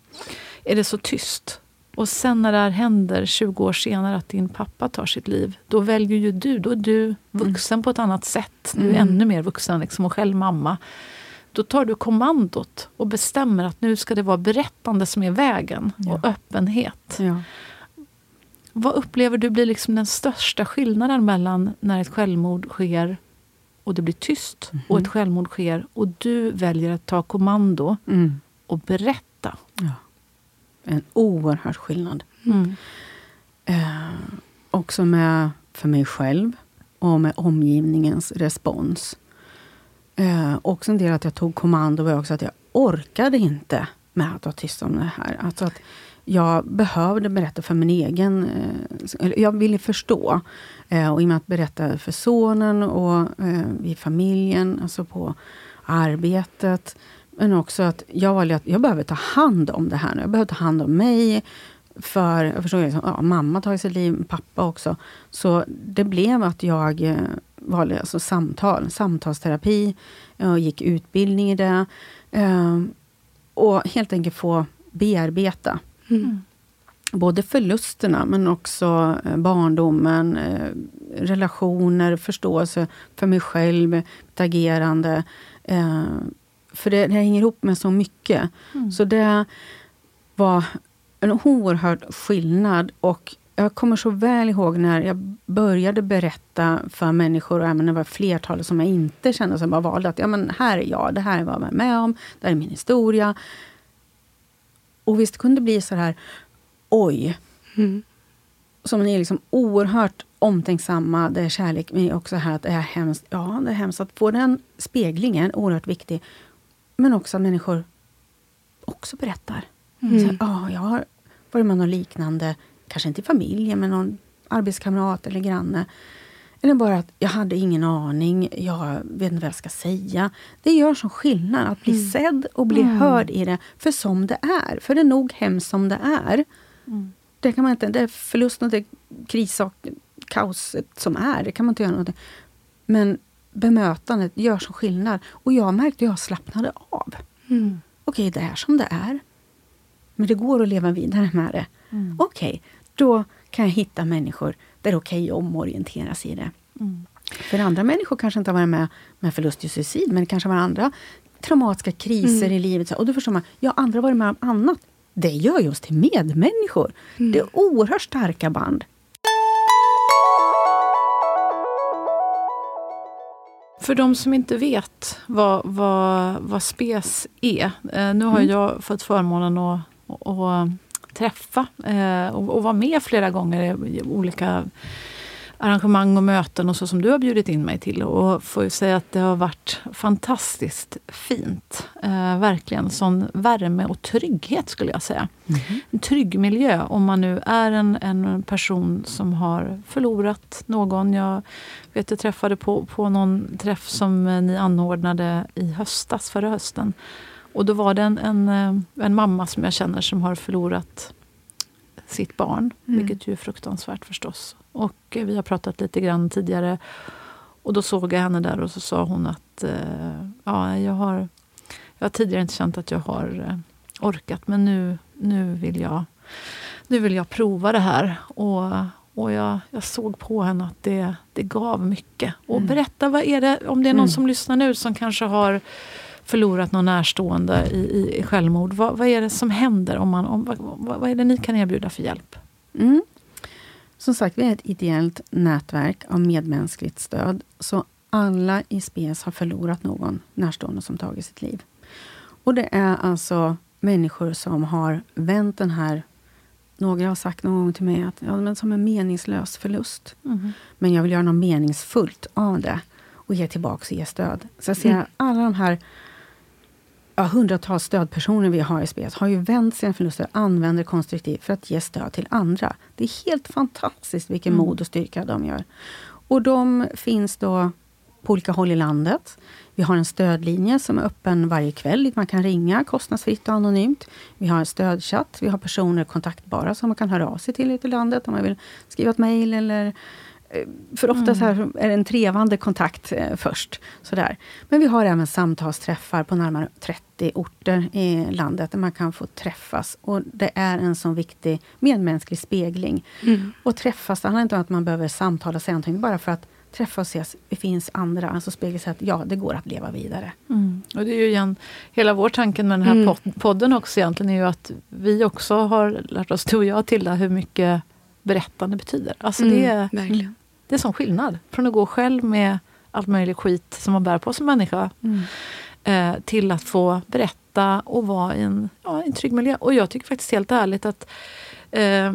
är det så tyst. Och sen när det här händer 20 år senare att din pappa tar sitt liv, då väljer ju du, då är du vuxen mm. på ett annat sätt. Du är mm. ännu mer vuxen liksom, och själv mamma. Då tar du kommandot och bestämmer att nu ska det vara berättande som är vägen ja. och öppenhet. Ja. Vad upplever du blir liksom den största skillnaden mellan när ett självmord sker och det blir tyst mm. och ett självmord sker och du väljer att ta kommando mm. och berätta? Ja en oerhörd skillnad. Mm. Eh, också med, för mig själv och med omgivningens respons. Eh, också en del att jag tog kommando var också att jag orkade inte med att vara tyst om det här. Alltså att jag behövde berätta för min egen... Eh, jag ville förstå. Eh, och i och med att berätta för sonen och eh, i familjen, alltså på arbetet. Men också att jag valde att jag behöver ta hand om det här nu. Jag behöver ta hand om mig. För jag förstår, liksom, ja, mamma tagit sitt liv, pappa också. Så det blev att jag eh, valde alltså samtal, samtalsterapi. Jag gick utbildning i det. Eh, och helt enkelt få bearbeta. Mm. Både förlusterna, men också eh, barndomen, relationer, förståelse för mig själv, mitt agerande. För det, det hänger ihop med så mycket. Mm. Så det var en oerhörd skillnad. Och jag kommer så väl ihåg när jag började berätta för människor, och även det var flertalet som jag inte kände, som bara valde att ja, men här är jag, det här är vad jag var med om, det här är min historia. Och visst kunde det bli så här, oj. Mm. Som är liksom oerhört omtänksamma, det är kärlek, men också här att det är hemskt. Ja, det är hemskt. Att få den speglingen, oerhört viktig. Men också att människor också berättar. Mm. Så, ah, jag har varit med något liknande, kanske inte i familjen, men någon arbetskamrat eller granne. Eller bara att jag hade ingen aning, jag vet inte vad jag ska säga. Det gör sån skillnad att bli mm. sedd och bli mm. hörd i det, för som det är. För det är nog hemskt som det är. Mm. Det kan man inte, det är förlusten, det kris och kaoset som är, det kan man inte göra någonting. Men bemötandet gör så skillnad. Och jag märkte att jag slappnade av. Mm. Okej, okay, det är som det är. Men det går att leva vidare med det. Mm. Okej, okay, då kan jag hitta människor där det är okej okay att omorientera sig i det. Mm. För andra människor kanske inte har varit med med förlust och suicid, men det kanske var andra traumatiska kriser mm. i livet. Och då förstår man, ja, andra har varit med om annat. Det gör ju oss till medmänniskor. Mm. Det är oerhört starka band. För de som inte vet vad, vad, vad SPES är. Eh, nu har mm. jag fått förmånen att, att träffa eh, och, och vara med flera gånger i olika arrangemang och möten och så som du har bjudit in mig till. Och får ju säga att det har varit fantastiskt fint. Eh, verkligen sån värme och trygghet skulle jag säga. Mm. En trygg miljö om man nu är en, en person som har förlorat någon. Jag vet jag träffade på, på någon träff som ni anordnade i höstas, förra hösten. Och då var det en, en, eh, en mamma som jag känner som har förlorat sitt barn. Mm. Vilket ju är fruktansvärt förstås. Och eh, vi har pratat lite grann tidigare. Och då såg jag henne där och så sa hon att eh, ja, jag, har, jag har tidigare inte känt att jag har orkat men nu, nu, vill jag, nu vill jag prova det här. Och, och jag, jag såg på henne att det, det gav mycket. Och mm. berätta, vad är det, om det är någon mm. som lyssnar nu som kanske har förlorat någon närstående i, i självmord. Vad, vad är det som händer? Om man, om, vad, vad är det ni kan erbjuda för hjälp? Mm. Som sagt, vi är ett ideellt nätverk av medmänskligt stöd. Så alla i SPES har förlorat någon närstående som tagit sitt liv. Och det är alltså människor som har vänt den här... Några har sagt någon gång till mig att ja, men som en meningslös förlust. Mm. Men jag vill göra något meningsfullt av det och ge tillbaka och ge stöd. Så jag ser mm. alla de här ja, hundratals stödpersoner vi har i SPES har ju vänt sina förluster och använder konstruktivt för att ge stöd till andra. Det är helt fantastiskt vilken mm. mod och styrka de gör. Och de finns då på olika håll i landet. Vi har en stödlinje som är öppen varje kväll dit man kan ringa kostnadsfritt och anonymt. Vi har en stödchatt. Vi har personer kontaktbara som man kan höra av sig till ute i landet om man vill skriva ett mejl eller för ofta här är det en trevande kontakt eh, först. Sådär. Men vi har även samtalsträffar på närmare 30 orter i landet där man kan få träffas. Och Det är en så viktig medmänsklig spegling. Mm. Och träffas, det handlar inte om att man behöver samtala sig någonting, bara för att träffa och ses. Det finns andra, alltså spegla sig att ja, det går att leva vidare. Mm. Och det är ju igen, hela vår tanken med den här Mm. pod- podden också egentligen är ju att vi också har lärt oss, du och jag Tilda, hur mycket berättande betyder. Alltså det, är, Mm, verkligen. det är sån skillnad. Från att gå själv med allt möjligt skit som man bär på som människa eh, till att få berätta och vara i en, ja, en trygg miljö. Och jag tycker faktiskt helt ärligt att eh,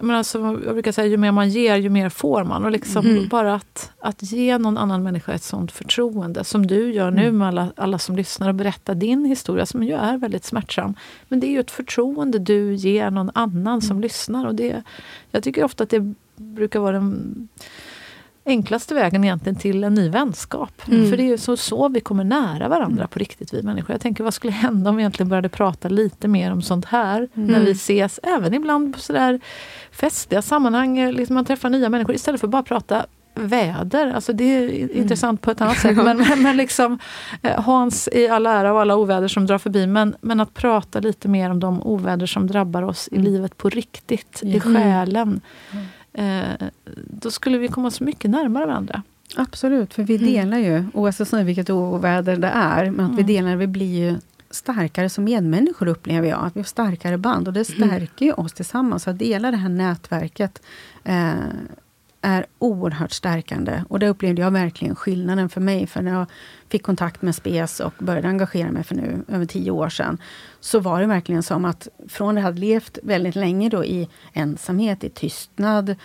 men alltså, jag brukar säga ju mer man ger, ju mer får man. Och liksom Mm. bara att, att ge någon annan människa ett sånt förtroende, som du gör nu med alla, alla som lyssnar och berättar din historia, som ju är väldigt smärtsam. Men det är ju ett förtroende du ger någon annan som lyssnar. Och det, jag tycker ofta att det brukar vara den enklaste vägen egentligen till en ny vänskap. Mm. För det är ju så, så vi kommer nära varandra på riktigt, vi människor. Jag tänker, vad skulle hända om vi egentligen började prata lite mer om sånt här, när vi ses, även ibland på sådär festliga sammanhang, liksom man träffar nya människor, istället för att bara prata väder. Alltså det är i- intressant på ett annat sätt. Men, *laughs* men, men liksom, eh, Hans i all ära och alla oväder som drar förbi. Men, men att prata lite mer om de oväder som drabbar oss i livet på riktigt, i Ja. själen. Eh, då skulle vi komma så mycket närmare varandra. Absolut, för vi delar ju, oavsett vilket oväder det är, men att vi delar, vi blir ju starkare som medmänniskor upplever jag. Att vi har starkare band och det stärker ju oss tillsammans. Att dela det här nätverket eh, är oerhört stärkande. Och det upplevde jag verkligen skillnaden för mig. För när jag fick kontakt med SPES och började engagera mig för nu över tio år sedan, så var det verkligen som att från att jag hade levt väldigt länge då i ensamhet, i tystnad,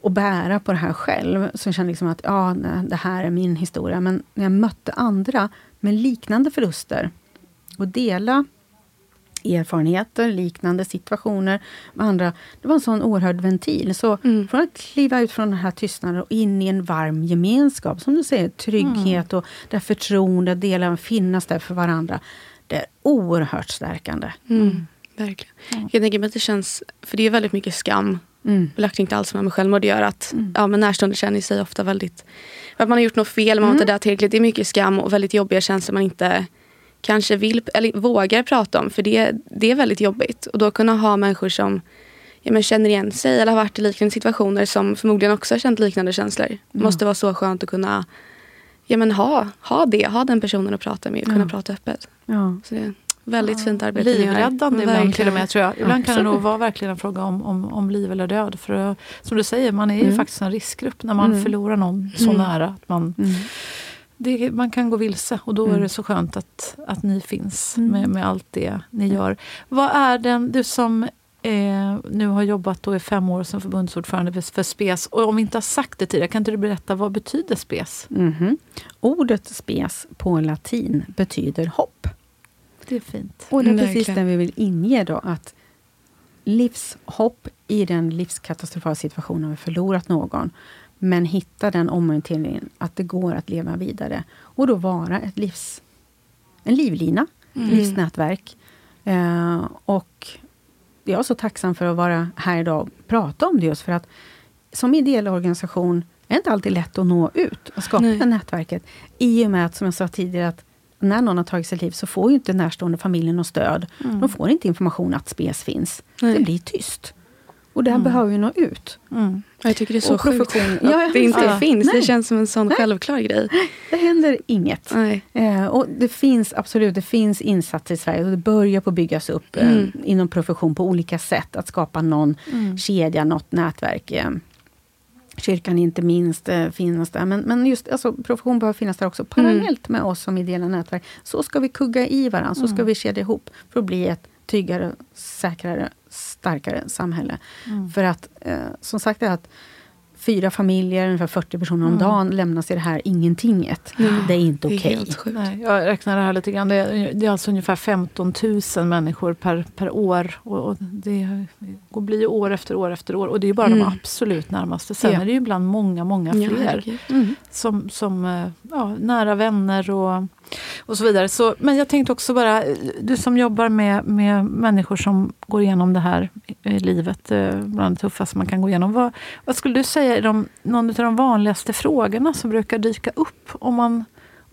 och bära på det här själv, så jag kände liksom att ja, nej, det här är min historia. Men när jag mötte andra med liknande förluster och dela erfarenheter, liknande situationer med andra. Det var en sån oerhörd ventil. Så Mm. från att kliva ut från den här tystnaden och in i en varm gemenskap, som du säger, trygghet och där förtroende, dela, finnas där för varandra. Det är oerhört stärkande. Mm. Verkligen. Jag tänker mig att det känns, för det är väldigt mycket skam Mm. belagt inte alls med självmord gör att ja, men närstående känner sig ofta väldigt... Att man har gjort något fel, man var inte där tillräckligt. Det är mycket skam och väldigt jobbiga känslor man inte kanske vill eller vågar prata om. För det, det är väldigt jobbigt. Och då kunna ha människor som ja, men känner igen sig eller har varit i liknande situationer som förmodligen också har känt liknande känslor. Det måste vara så skönt att kunna ja, men ha, ha det, ha den personen att prata med och kunna prata öppet. Ja. Så det är väldigt fint arbete. Livräddande ibland Verkligen. till och med tror jag. Ibland kan det nog vara verkligen en fråga om, om, om liv eller död. För som du säger, man är ju Mm. faktiskt en riskgrupp när man Mm. förlorar någon så Mm. nära. Att man, Mm. Det, man kan gå vilse och då är Mm. det så skönt att, att ni finns Mm. med, med allt det ni gör. Vad är den, du som eh, nu har jobbat då i fem år som förbundsordförande för, för SPES. Och om vi inte har sagt det tidigare, kan inte du berätta vad betyder SPES? Mhm. Ordet spes på latin betyder hopp. Det är fint. Och det är Mm, precis det vi vill inge då, att livshopp i den livskatastrofala situationen vi förlorat någon, men hitta den omorienteringen att det går att leva vidare. Och då vara ett livs, en livlina, Mm. livsnätverk. Eh, och jag är så tacksam för att vara här idag och prata om det just för att som ideell organisation är det inte alltid lätt att nå ut och skapa Nej. det nätverket. I och med att, som jag sa tidigare, att när någon har tagit sitt liv så får ju inte närstående familjen något stöd. De får inte information att SPES finns. Nej. Det blir tyst. Och det här behöver ju nå ut. Mm. Ja, Jag tycker det är så sjukt att Ja, det inte ja. finns. Nej. Det känns som en sån självklar grej. Det händer inget. Nej. Eh, och det finns absolut det finns insatser i Sverige och det börjar på byggas upp eh, Mm. inom profession på olika sätt. Att skapa någon Mm. kedja, något nätverk. Eh, kyrkan inte minst eh, finns där. Men, men just alltså, profession behöver finnas där också parallellt med oss som ideella nätverk. Så ska vi kugga i varandra, så ska vi kedja ihop för att bli ett tryggare, säkrare, starkare samhälle. För att, eh, som sagt, att fyra familjer, ungefär 40 personer om dagen lämnas i det här ingentinget. Det är inte okej. Nej, jag räknar det här lite grann. Det är, det är alltså ungefär 15 000 människor per, per år. Och, och det går- blir ju år efter år efter år. Och det är bara Mm. de absolut närmaste. Sen Ja. är det ju ibland många, många Ja, fler herregud. Mm. som, som eh, ja, nära vänner och, och så vidare. Så, men jag tänkte också bara, du som jobbar med, med människor som går igenom det här i livet, eh, bland det tuffaste man kan gå igenom. Vad, vad skulle du säga är de, någon av de vanligaste frågorna som brukar dyka upp om man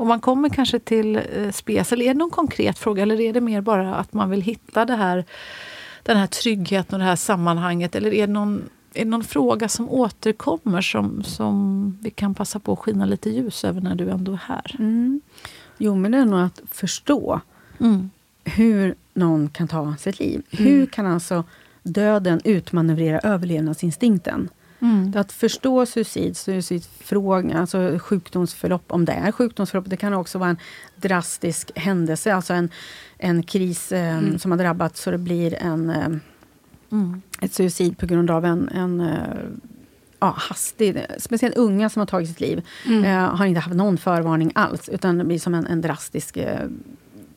om man kommer kanske till eh, SPES, eller är det någon konkret fråga eller är det mer bara att man vill hitta det här, den här tryggheten och det här sammanhanget? Eller är det någon, är det någon fråga som återkommer som, som vi kan passa på att skina lite ljus över när du ändå är här? Mm. Jo, men det är nog att förstå Mm. hur någon kan ta sitt liv. Mm. Hur kan alltså döden utmanövrera överlevnadsinstinkten? Mm. Att förstå suicid, suicidfrågan, alltså sjukdomsförlopp, om det är sjukdomsförlopp. Det kan också vara en drastisk händelse, alltså en, en kris eh, som har drabbat så det blir en, eh, Mm. ett suicid på grund av en, en eh, ja, hastig, speciellt unga som har tagit sitt liv, Mm. eh, har inte haft någon förvarning alls, utan det blir som en, en drastisk eh,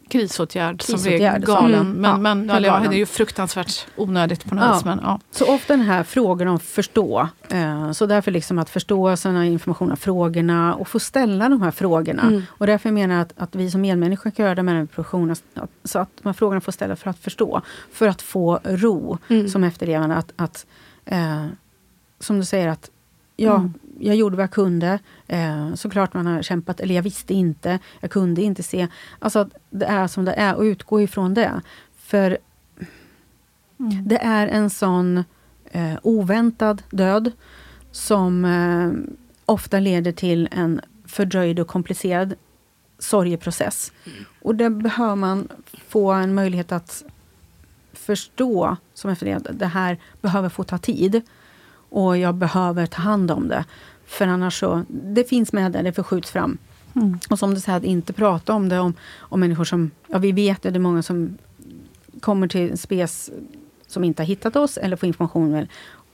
Krisåtgärd, Krisåtgärd, som- galen. Mm. Men, Ja, men, ja, galen. det är ju fruktansvärt onödigt på något Ja. vis. Men, ja. Så ofta den här frågan om förstå. Eh, så därför liksom att förstå såna informationen, frågorna och få ställa de här frågorna. Mm. Och därför menar jag att, att vi som medmänniskor kan göra det med den professionen. Så att de här frågorna får ställas för att förstå. För att få ro Mm. som efterlevande. Att, att, eh, som du säger, att ja, Mm. jag gjorde vad jag kunde. Eh, såklart man har kämpat, eller jag visste inte. Jag kunde inte se. Alltså det är som det är och utgå ifrån det. För Mm. det är en sån eh, oväntad död som eh, ofta leder till en fördröjd och komplicerad sorgeprocess. Och där behöver man få en möjlighet att förstå som efter det, det här behöver få ta tid. Och jag behöver ta hand om det. För annars så, det finns med där, det förskjuts fram. Mm. Och som du säger, att inte prata om det om, om människor som, ja vi vet det, det är många som kommer till SPES som inte har hittat oss eller får information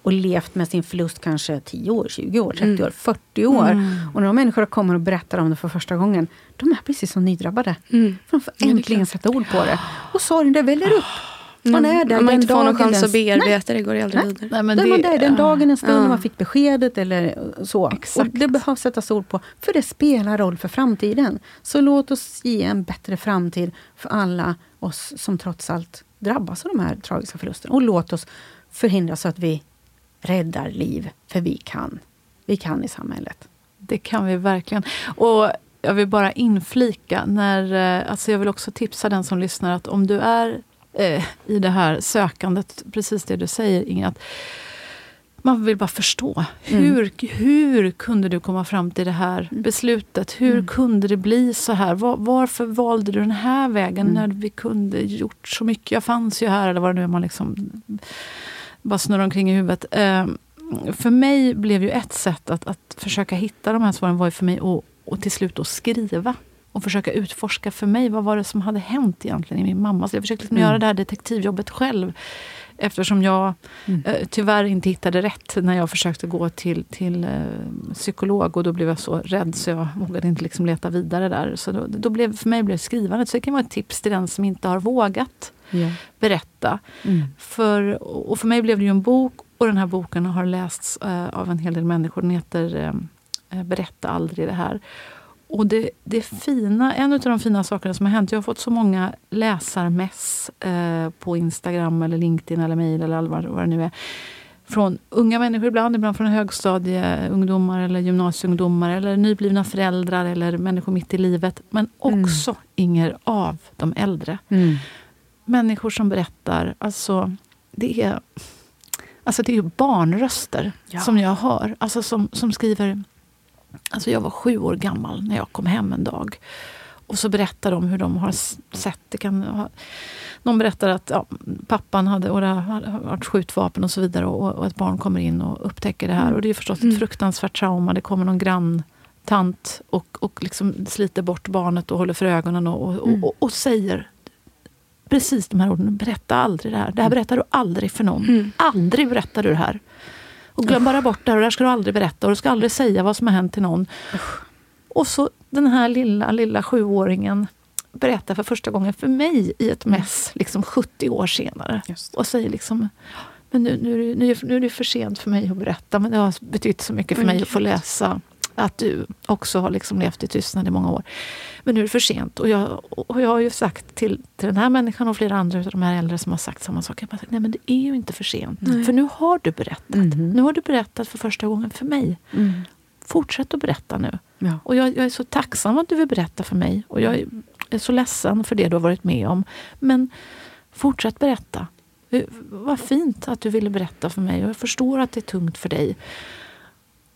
och levt med sin förlust kanske 10 år, 20 år, 30 Mm. år, 40 år. Mm. Och när de människor kommer och berättar om det för första gången, de är precis som nydrabbade. Mm. För de får äntligen sätta ord på det. Och sorgen, det väller upp. Man är där Om man den inte får någon chans att bearbeta det går det aldrig Nej. vidare. Nej, men är man det- där den dagen, en stund, Ja. när man fick beskedet eller så. Exakt. Och det behövs sättas ord på, för det spelar roll för framtiden. Så låt oss ge en bättre framtid för alla oss som trots allt drabbas av de här tragiska förlusterna. Och låt oss förhindra så att vi räddar liv, för vi kan. Vi kan i samhället. Det kan vi verkligen. Och jag vill bara inflika, när, eh, alltså jag vill också tipsa den som lyssnar att om du är eh, i det här sökandet, precis det du säger Inga, att man vill bara förstå. Mm. Hur, hur kunde du komma fram till det här beslutet? Hur Mm. kunde det bli så här? Var, varför valde du den här vägen Mm. när vi kunde gjort så mycket? Jag fanns ju här, eller vad det nu är man liksom bara snurrar omkring i huvudet. Eh, för mig blev ju ett sätt att, att försöka hitta de här svaren var ju för mig att och till slut att skriva. Och försöka utforska för mig, vad var det som hade hänt egentligen i min mamma? Så jag försökte liksom Mm. göra det här detektivjobbet själv. Eftersom jag Mm. eh, tyvärr inte hittade rätt när jag försökte gå till, till eh, psykolog. Och då blev jag så rädd så jag vågade inte liksom leta vidare där. Så då, då blev, för mig blev det skrivandet. Så det kan vara ett tips till den som inte har vågat Ja. berätta. Mm. För, och för mig blev det ju en bok och den här boken har lästs eh, av en hel del människor. Den heter eh, Berätta aldrig det här. Och det, det fina, en av de fina sakerna som har hänt, jag har fått så många läsarmess eh, på Instagram eller LinkedIn eller mejl eller vad, vad det nu är. Från unga människor ibland, ibland från högstadieungdomar eller gymnasieungdomar eller nyblivna föräldrar eller människor mitt i livet. Men Mm. också, Inger, av de äldre Mm. människor som berättar. Alltså, det är, alltså det är ju barnröster Ja. som jag hör. Alltså som, som skriver... Alltså jag var sju år gammal när jag kom hem en dag. Och så berättar de hur de har sett... Det kan ha, någon berättar att ja, pappan hade, och det har varit skjutvapen och så vidare. Och, och ett barn kommer in och upptäcker det här. Och det är förstås ett Mm. fruktansvärt trauma. Det kommer någon granntant och, och liksom sliter bort barnet och håller för ögonen och, och, Mm. och, och säger precis de här orden. Berätta aldrig det här. Det här berättar du aldrig för någon. Mm. Aldrig berättar du det här. Och glöm bara bort det här. Och det här ska du aldrig berätta. Och du ska aldrig säga vad som har hänt till någon. Och så den här lilla, lilla sjuåringen berättar för första gången för mig i ett mess, liksom 70 år senare. Och säger liksom men nu, nu, är det- nu, nu är det för sent för mig att berätta, men det har betytt så mycket för mig att få läsa att du också har liksom levt i tystnad i många år. Men nu är det för sent. Och jag, och jag har ju sagt till, till den här människan och flera andra av de här äldre som har sagt samma sak. Jag bara sagt, nej men det är ju inte för sent. Nej. För nu har du berättat. Mm. Nu har du berättat för första gången för mig. Mm. Fortsätt att berätta nu. Ja. Och jag, jag, är så tacksam att du vill berätta för mig. Och jag är, är så ledsen för det du har varit med om. Men fortsätt berätta. Vad fint att du ville berätta för mig. Och jag förstår att det är tungt för dig.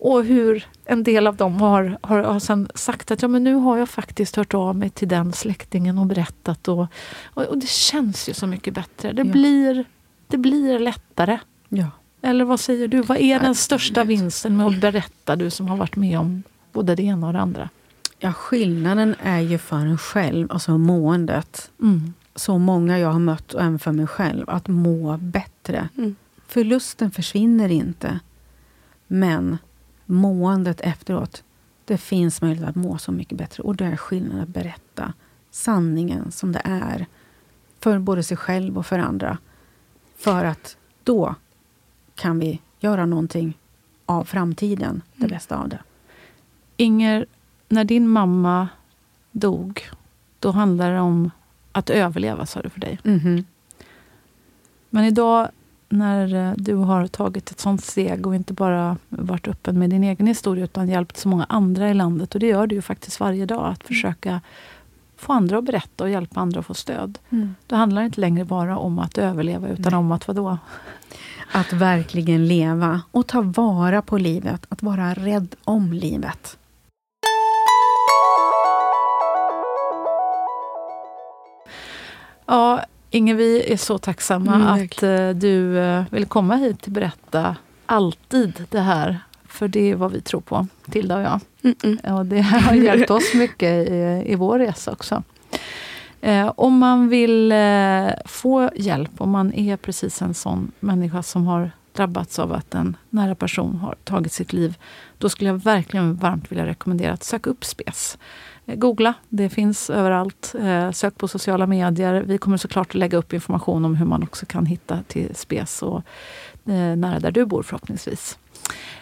Och hur en del av dem har, har, har sen sagt att ja, men nu har jag faktiskt hört av mig till den släktingen och berättat. Och, och, och det känns ju så mycket bättre. Det, ja. blir, det blir lättare. Ja. Eller vad säger du? Vad är den största vinsten med att berätta, du som har varit med om både det ena och det andra? Ja, skillnaden är ju för en själv, alltså måendet. Mm. Så många jag har mött, och även för mig själv, att må bättre. Mm. Förlusten försvinner inte. Men måendet efteråt, det finns möjlighet att må så mycket bättre. Och det är skillnaden att berätta sanningen som det är. För både sig själv och för andra. För att då kan vi göra någonting av framtiden, det mm. bästa av det. Inger, när din mamma dog, då handlade det om att överleva, sa du för dig. Mm -hmm. Men idag när eh, du har tagit ett sånt steg och inte bara varit öppen med din egen historia utan hjälpt så många andra i landet. Och det gör du ju faktiskt varje dag. Att mm. försöka få andra att berätta och hjälpa andra att få stöd. Mm. Då handlar det inte längre bara om att överleva utan Nej. om att vadå? Att verkligen leva och ta vara på livet. Att vara rädd om livet. Ja, Inge, vi är så tacksamma mm, att uh, du uh, vill komma hit och berätta alltid det här. För det är vad vi tror på, Tilda och jag. Mm -mm. Och det har hjälpt oss *laughs* mycket i, i vår resa också. Eh, om man vill eh, få hjälp, om man är precis en sån människa som har drabbats av att en nära person har tagit sitt liv, då skulle jag verkligen varmt vilja rekommendera att söka upp SPES. Googla, det finns överallt. Eh, sök på sociala medier. Vi kommer såklart att lägga upp information om hur man också kan hitta till SPES och eh, nära där du bor förhoppningsvis.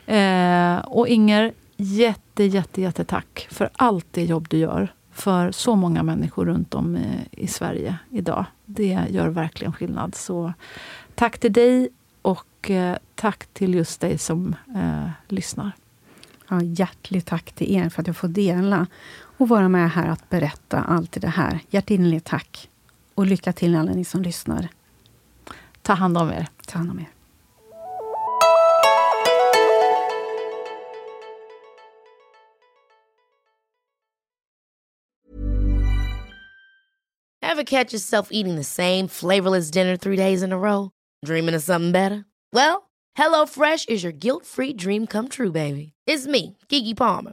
Eh, och Inger, jätte, jätte, jätte tack för allt det jobb du gör för så många människor runt om eh, i Sverige idag. Det gör verkligen skillnad. Så tack till dig och eh, tack till just dig som eh, lyssnar. Ja, hjärtligt tack till er för att jag får dela och vara med här att berätta allt det här. Hjärtinnerligt tack. Och lycka till alla ni som lyssnar. Ta hand om er. Ta hand om er. Have catch yourself eating the same flavorless dinner three days in a row? Dreaming of something better? Well, hello fresh is your guilt free dream come true baby. It's me, Gigi Palmer.